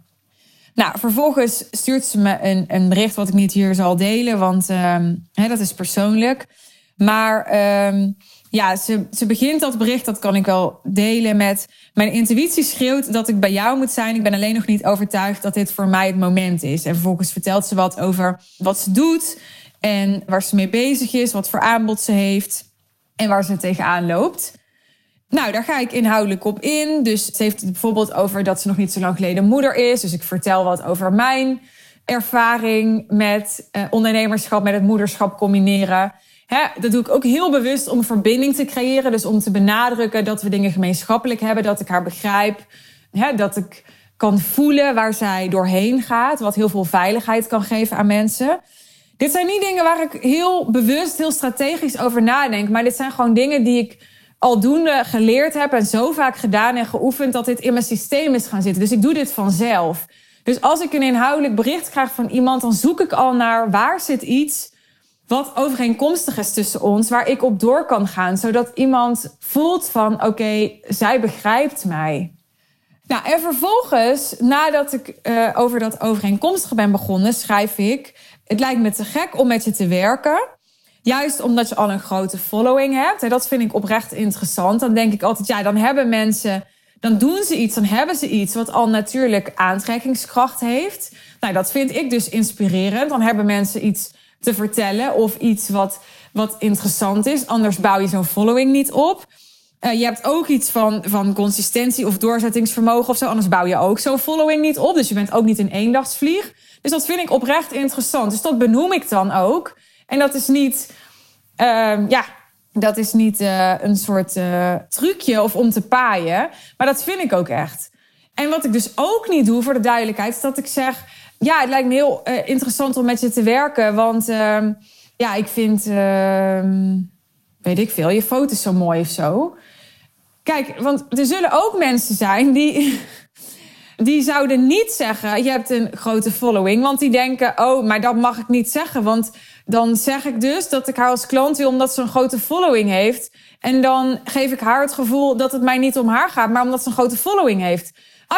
Nou, vervolgens stuurt ze me een, een bericht wat ik niet hier zal delen, want um, hè, dat is persoonlijk. Maar um, ja, ze, ze begint dat bericht, dat kan ik wel delen met... Mijn intuïtie schreeuwt dat ik bij jou moet zijn. Ik ben alleen nog niet overtuigd dat dit voor mij het moment is. En vervolgens vertelt ze wat over wat ze doet... en waar ze mee bezig is, wat voor aanbod ze heeft... en waar ze tegenaan loopt. Nou, daar ga ik inhoudelijk op in. Dus ze heeft het bijvoorbeeld over dat ze nog niet zo lang geleden moeder is. Dus ik vertel wat over mijn ervaring met uh, ondernemerschap, met het moederschap combineren. Hè, dat doe ik ook heel bewust om een verbinding te creëren. Dus om te benadrukken dat we dingen gemeenschappelijk hebben, dat ik haar begrijp. Hè, dat ik kan voelen waar zij doorheen gaat, wat heel veel veiligheid kan geven aan mensen. Dit zijn niet dingen waar ik heel bewust, heel strategisch over nadenk, maar dit zijn gewoon dingen die ik aldoende geleerd heb en zo vaak gedaan en geoefend dat dit in mijn systeem is gaan zitten. Dus ik doe dit vanzelf. Dus als ik een inhoudelijk bericht krijg van iemand, dan zoek ik al naar waar zit iets wat overeenkomstig is tussen ons, waar ik op door kan gaan, zodat iemand voelt van oké, zij begrijpt mij. Nou, en vervolgens, nadat ik uh, over dat overeenkomstige ben begonnen, schrijf ik: Het lijkt me te gek om met je te werken. Juist omdat je al een grote following hebt. En dat vind ik oprecht interessant. Dan denk ik altijd, ja, dan hebben mensen, dan doen ze iets, dan hebben ze iets wat al natuurlijk aantrekkingskracht heeft. Nou, dat vind ik dus inspirerend. Dan hebben mensen iets te vertellen of iets wat, wat interessant is. Anders bouw je zo'n following niet op. Uh, je hebt ook iets van, van consistentie of doorzettingsvermogen of zo. Anders bouw je ook zo'n following niet op. Dus je bent ook niet een eendagsvlieg. Dus dat vind ik oprecht interessant. Dus dat benoem ik dan ook. En dat is niet, uh, ja, dat is niet uh, een soort uh, trucje of om te paaien. Maar dat vind ik ook echt. En wat ik dus ook niet doe, voor de duidelijkheid, is dat ik zeg ja, het lijkt me heel uh, interessant om met je te werken. Want uh, ja, ik vind, uh, weet ik veel, je foto's zo mooi of zo. Kijk, want er zullen ook mensen zijn die, die zouden niet zeggen: Je hebt een grote following. Want die denken: Oh, maar dat mag ik niet zeggen. Want dan zeg ik dus dat ik haar als klant wil omdat ze een grote following heeft. En dan geef ik haar het gevoel dat het mij niet om haar gaat, maar omdat ze een grote following heeft.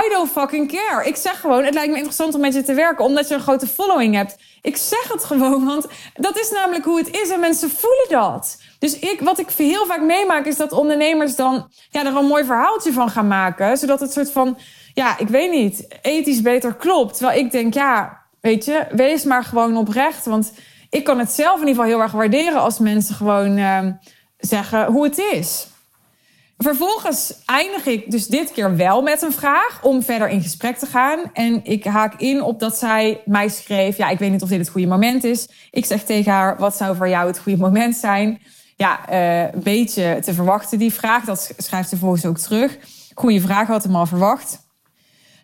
I don't fucking care. Ik zeg gewoon, het lijkt me interessant om met je te werken, omdat je een grote following hebt. Ik zeg het gewoon, want dat is namelijk hoe het is en mensen voelen dat. Dus ik, wat ik heel vaak meemaak, is dat ondernemers dan ja, er een mooi verhaaltje van gaan maken, zodat het soort van, ja, ik weet niet, ethisch beter klopt. Terwijl ik denk, ja, weet je, wees maar gewoon oprecht. Want ik kan het zelf in ieder geval heel erg waarderen als mensen gewoon uh, zeggen hoe het is. Vervolgens eindig ik dus dit keer wel met een vraag om verder in gesprek te gaan. En ik haak in op dat zij mij schreef: Ja, ik weet niet of dit het goede moment is. Ik zeg tegen haar: Wat zou voor jou het goede moment zijn? Ja, uh, een beetje te verwachten die vraag. Dat schrijft ze vervolgens ook terug. Goeie vraag, had hem al verwacht.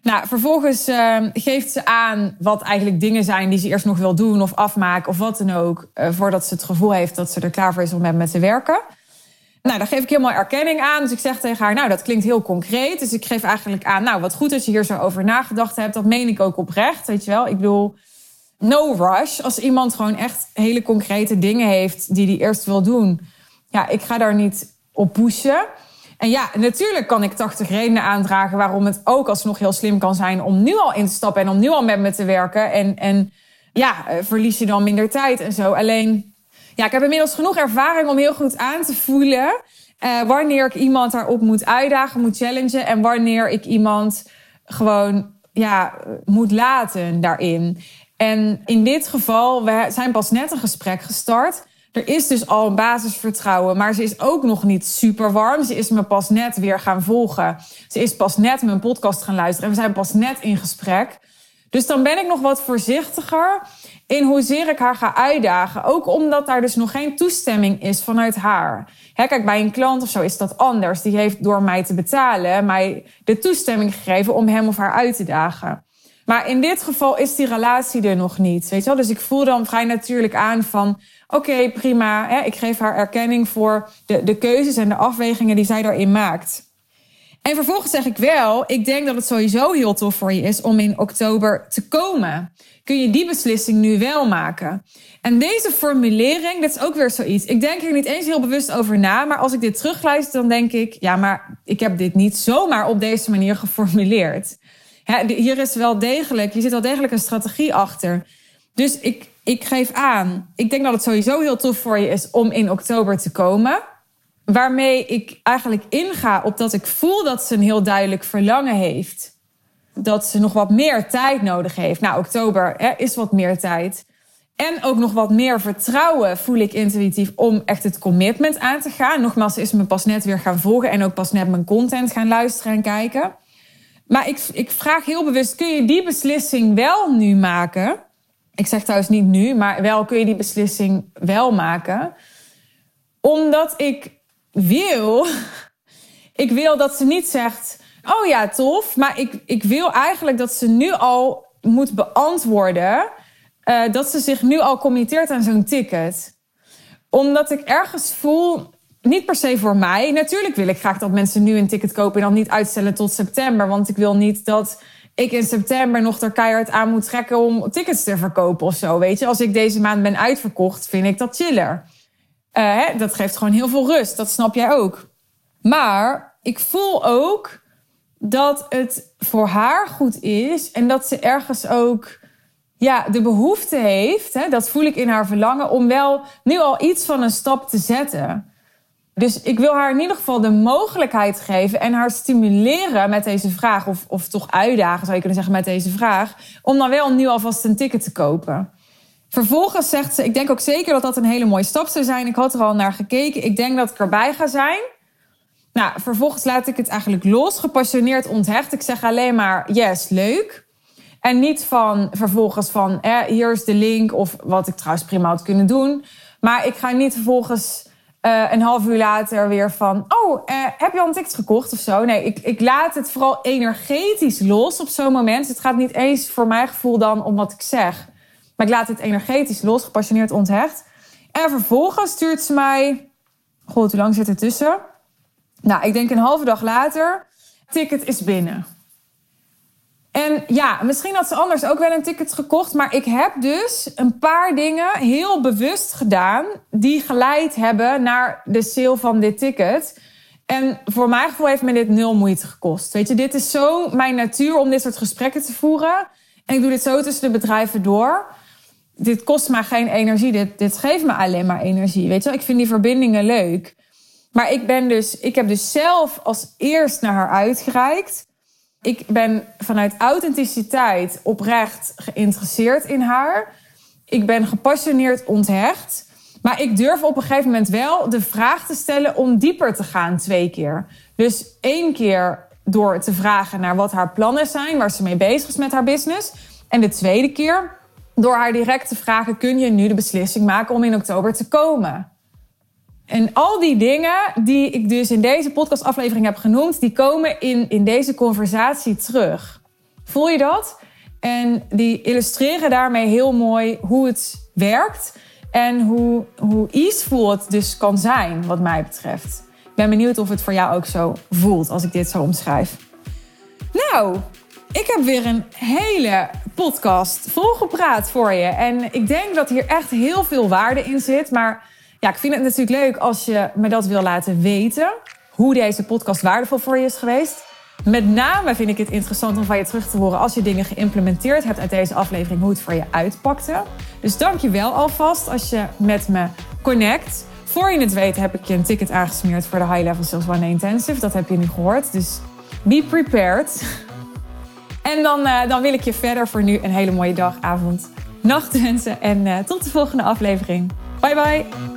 Nou, vervolgens uh, geeft ze aan wat eigenlijk dingen zijn die ze eerst nog wil doen of afmaken of wat dan ook. Uh, voordat ze het gevoel heeft dat ze er klaar voor is om met me te werken. Nou, daar geef ik helemaal erkenning aan. Dus ik zeg tegen haar, nou, dat klinkt heel concreet. Dus ik geef eigenlijk aan, nou, wat goed dat je hier zo over nagedacht hebt. Dat meen ik ook oprecht, weet je wel. Ik bedoel, no rush. Als iemand gewoon echt hele concrete dingen heeft die hij eerst wil doen. Ja, ik ga daar niet op pushen. En ja, natuurlijk kan ik 80 redenen aandragen waarom het ook alsnog heel slim kan zijn om nu al in te stappen en om nu al met me te werken. En, en ja, eh, verlies je dan minder tijd en zo. Alleen ja, ik heb inmiddels genoeg ervaring om heel goed aan te voelen uh, wanneer ik iemand daarop moet uitdagen, moet challengen en wanneer ik iemand gewoon ja, moet laten daarin. En in dit geval, we zijn pas net een gesprek gestart. Er is dus al een basisvertrouwen, maar ze is ook nog niet super warm. Ze is me pas net weer gaan volgen. Ze is pas net mijn podcast gaan luisteren en we zijn pas net in gesprek. Dus dan ben ik nog wat voorzichtiger in hoezeer ik haar ga uitdagen. Ook omdat daar dus nog geen toestemming is vanuit haar. Hè, kijk, bij een klant of zo is dat anders. Die heeft door mij te betalen mij de toestemming gegeven om hem of haar uit te dagen. Maar in dit geval is die relatie er nog niet. Weet je wel? Dus ik voel dan vrij natuurlijk aan van... oké, prima, hè, ik geef haar erkenning voor de, de keuzes en de afwegingen die zij daarin maakt. En vervolgens zeg ik wel, ik denk dat het sowieso heel tof voor je is om in oktober te komen. Kun je die beslissing nu wel maken? En deze formulering, dat is ook weer zoiets. Ik denk er niet eens heel bewust over na, maar als ik dit terugluister, dan denk ik, ja, maar ik heb dit niet zomaar op deze manier geformuleerd. hier is wel degelijk, hier zit wel degelijk een strategie achter. Dus ik, ik geef aan, ik denk dat het sowieso heel tof voor je is om in oktober te komen waarmee ik eigenlijk inga op dat ik voel dat ze een heel duidelijk verlangen heeft. Dat ze nog wat meer tijd nodig heeft. Nou, oktober hè, is wat meer tijd. En ook nog wat meer vertrouwen voel ik intuïtief om echt het commitment aan te gaan. Nogmaals, ze is me pas net weer gaan volgen en ook pas net mijn content gaan luisteren en kijken. Maar ik, ik vraag heel bewust, kun je die beslissing wel nu maken? Ik zeg trouwens niet nu, maar wel kun je die beslissing wel maken. Omdat ik wil. Ik wil dat ze niet zegt. Oh ja, tof. Maar ik, ik wil eigenlijk dat ze nu al moet beantwoorden. Uh, dat ze zich nu al committeert aan zo'n ticket. Omdat ik ergens voel. Niet per se voor mij. Natuurlijk wil ik graag dat mensen nu een ticket kopen en dan niet uitstellen tot september. Want ik wil niet dat ik in september nog er keihard aan moet trekken om tickets te verkopen of zo. Weet je, als ik deze maand ben uitverkocht, vind ik dat chiller. Uh, dat geeft gewoon heel veel rust. Dat snap jij ook. Maar ik voel ook dat het voor haar goed is en dat ze ergens ook ja, de behoefte heeft, hè, dat voel ik in haar verlangen, om wel nu al iets van een stap te zetten. Dus ik wil haar in ieder geval de mogelijkheid geven en haar stimuleren met deze vraag, of, of toch uitdagen zou je kunnen zeggen met deze vraag, om dan wel nu alvast een ticket te kopen. Vervolgens zegt ze: Ik denk ook zeker dat dat een hele mooie stap zou zijn. Ik had er al naar gekeken. Ik denk dat ik erbij ga zijn. Nou, vervolgens laat ik het eigenlijk los, gepassioneerd onthecht. Ik zeg alleen maar: Yes, leuk. En niet van vervolgens van: eh, Hier is de link. Of wat ik trouwens prima had kunnen doen. Maar ik ga niet vervolgens uh, een half uur later weer van: Oh, uh, heb je al een ticket gekocht of zo? Nee, ik, ik laat het vooral energetisch los op zo'n moment. Het gaat niet eens voor mijn gevoel dan om wat ik zeg. Maar ik laat het energetisch los, gepassioneerd onthecht. En vervolgens stuurt ze mij... God, hoe lang zit er tussen? Nou, ik denk een halve dag later... Ticket is binnen. En ja, misschien had ze anders ook wel een ticket gekocht. Maar ik heb dus een paar dingen heel bewust gedaan. die geleid hebben naar de sale van dit ticket. En voor mijn gevoel heeft me dit nul moeite gekost. Weet je, dit is zo mijn natuur om dit soort gesprekken te voeren. En ik doe dit zo tussen de bedrijven door dit kost maar geen energie. Dit, dit geeft me alleen maar energie. Weet je wel, ik vind die verbindingen leuk. Maar ik ben dus, ik heb dus zelf als eerst naar haar uitgereikt. Ik ben vanuit authenticiteit oprecht geïnteresseerd in haar. Ik ben gepassioneerd onthecht. Maar ik durf op een gegeven moment wel de vraag te stellen om dieper te gaan twee keer. Dus één keer door te vragen naar wat haar plannen zijn, waar ze mee bezig is met haar business. En de tweede keer door haar direct te vragen: kun je nu de beslissing maken om in oktober te komen? En al die dingen die ik dus in deze podcastaflevering heb genoemd, die komen in, in deze conversatie terug. Voel je dat? En die illustreren daarmee heel mooi hoe het werkt en hoe, hoe easeful het dus kan zijn, wat mij betreft. Ik ben benieuwd of het voor jou ook zo voelt als ik dit zo omschrijf. Nou, ik heb weer een hele podcast volgepraat voor je. En ik denk dat hier echt heel veel waarde in zit. Maar ja, ik vind het natuurlijk leuk als je me dat wil laten weten. Hoe deze podcast waardevol voor je is geweest. Met name vind ik het interessant om van je terug te horen als je dingen geïmplementeerd hebt uit deze aflevering, hoe het voor je uitpakte. Dus dank je wel alvast als je met me connect. Voor je het weet heb ik je een ticket aangesmeerd voor de High Level Sales One Intensive. Dat heb je nu gehoord. Dus be prepared. En dan, uh, dan wil ik je verder voor nu een hele mooie dag, avond, nacht wensen. En uh, tot de volgende aflevering. Bye bye.